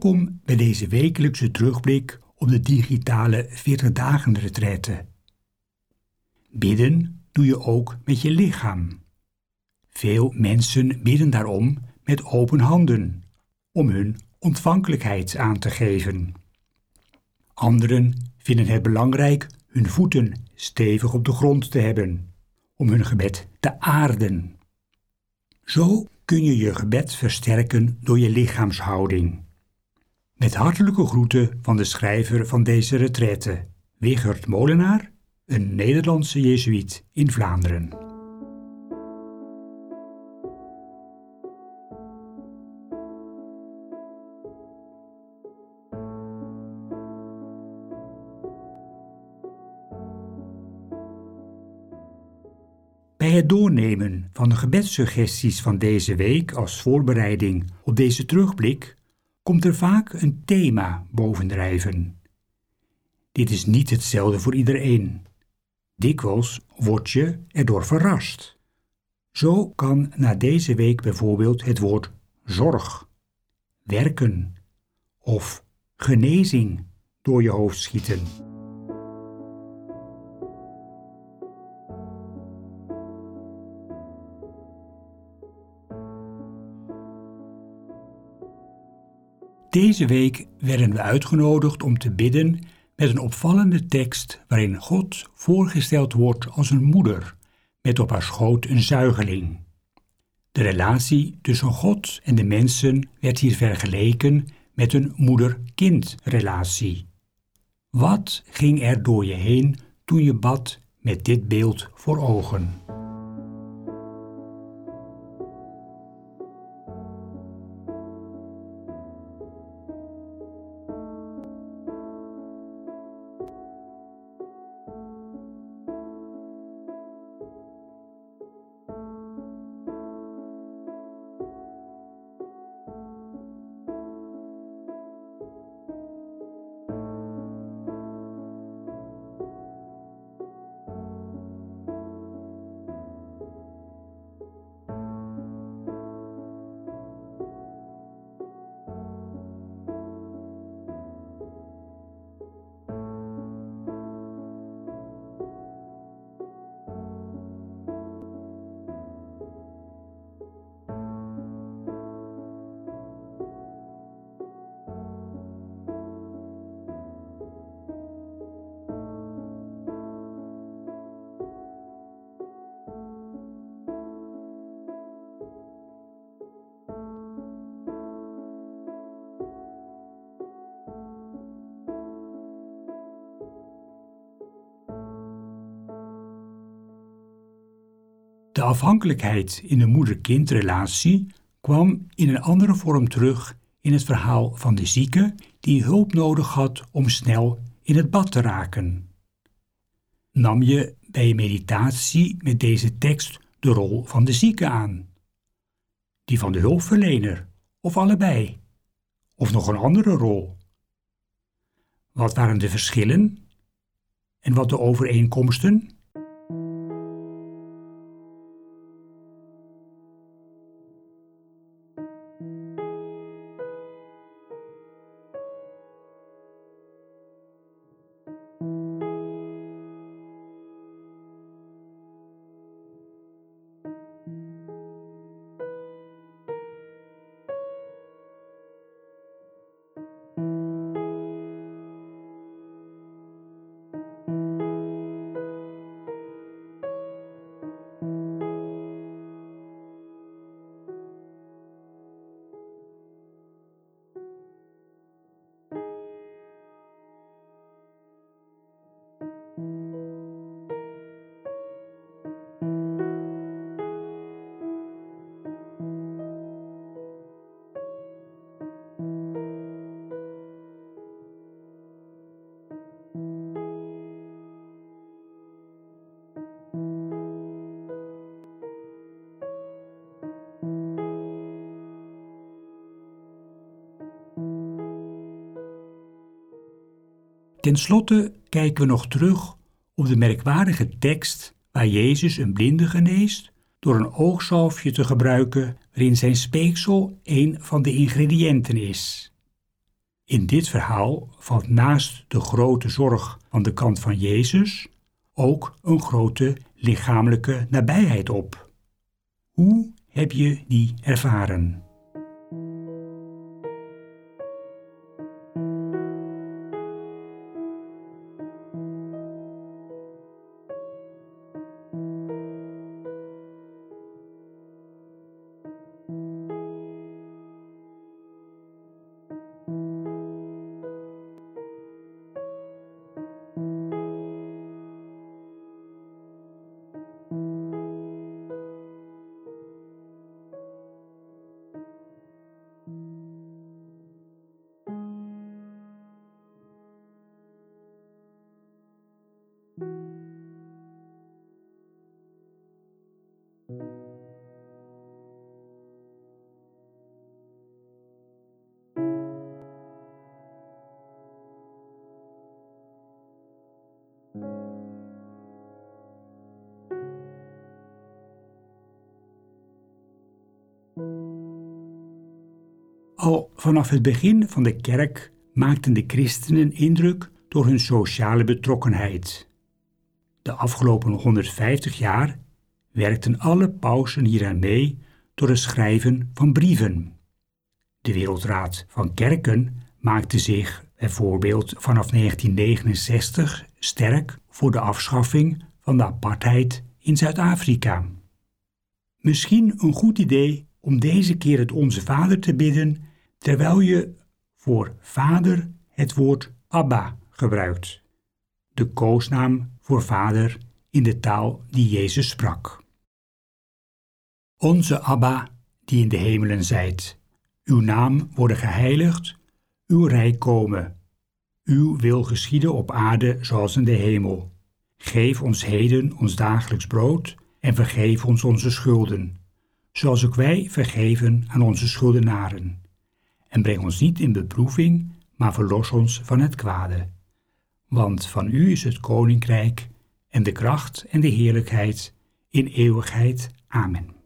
Welkom bij deze wekelijkse terugblik op de digitale 40 dagen retraite. Bidden doe je ook met je lichaam. Veel mensen bidden daarom met open handen, om hun ontvankelijkheid aan te geven. Anderen vinden het belangrijk hun voeten stevig op de grond te hebben, om hun gebed te aarden. Zo kun je je gebed versterken door je lichaamshouding. Met hartelijke groeten van de schrijver van deze retraite, Wigert Molenaar, een Nederlandse Jezuïet in Vlaanderen. Bij het doornemen van de gebedssuggesties van deze week als voorbereiding op deze terugblik komt er vaak een thema bovendrijven. Dit is niet hetzelfde voor iedereen. Dikwijls word je erdoor verrast. Zo kan na deze week bijvoorbeeld het woord zorg, werken of genezing door je hoofd schieten. Deze week werden we uitgenodigd om te bidden met een opvallende tekst waarin God voorgesteld wordt als een moeder met op haar schoot een zuigeling. De relatie tussen God en de mensen werd hier vergeleken met een moeder-kind-relatie. Wat ging er door je heen toen je bad met dit beeld voor ogen? De afhankelijkheid in de moeder-kindrelatie kwam in een andere vorm terug in het verhaal van de zieke die hulp nodig had om snel in het bad te raken. Nam je bij je meditatie met deze tekst de rol van de zieke aan? Die van de hulpverlener of allebei? Of nog een andere rol? Wat waren de verschillen en wat de overeenkomsten? Ten slotte kijken we nog terug op de merkwaardige tekst waar Jezus een blinde geneest door een oogzalfje te gebruiken waarin zijn speeksel een van de ingrediënten is. In dit verhaal valt naast de grote zorg van de kant van Jezus ook een grote lichamelijke nabijheid op. Hoe heb je die ervaren? Al vanaf het begin van de kerk maakten de christenen indruk door hun sociale betrokkenheid. De afgelopen 150 jaar werkten alle pausen hieraan mee door het schrijven van brieven. De Wereldraad van Kerken maakte zich bijvoorbeeld vanaf 1969 sterk voor de afschaffing van de apartheid in Zuid-Afrika. Misschien een goed idee om deze keer het Onze Vader te bidden terwijl je voor vader het woord Abba gebruikt, de koosnaam voor vader in de taal die Jezus sprak. Onze Abba, die in de hemelen zijt, uw naam worden geheiligd, uw rijk komen. Uw wil geschieden op aarde zoals in de hemel. Geef ons heden ons dagelijks brood en vergeef ons onze schulden, zoals ook wij vergeven aan onze schuldenaren. En breng ons niet in beproeving, maar verlos ons van het kwade. Want van u is het koninkrijk en de kracht en de heerlijkheid in eeuwigheid. Amen.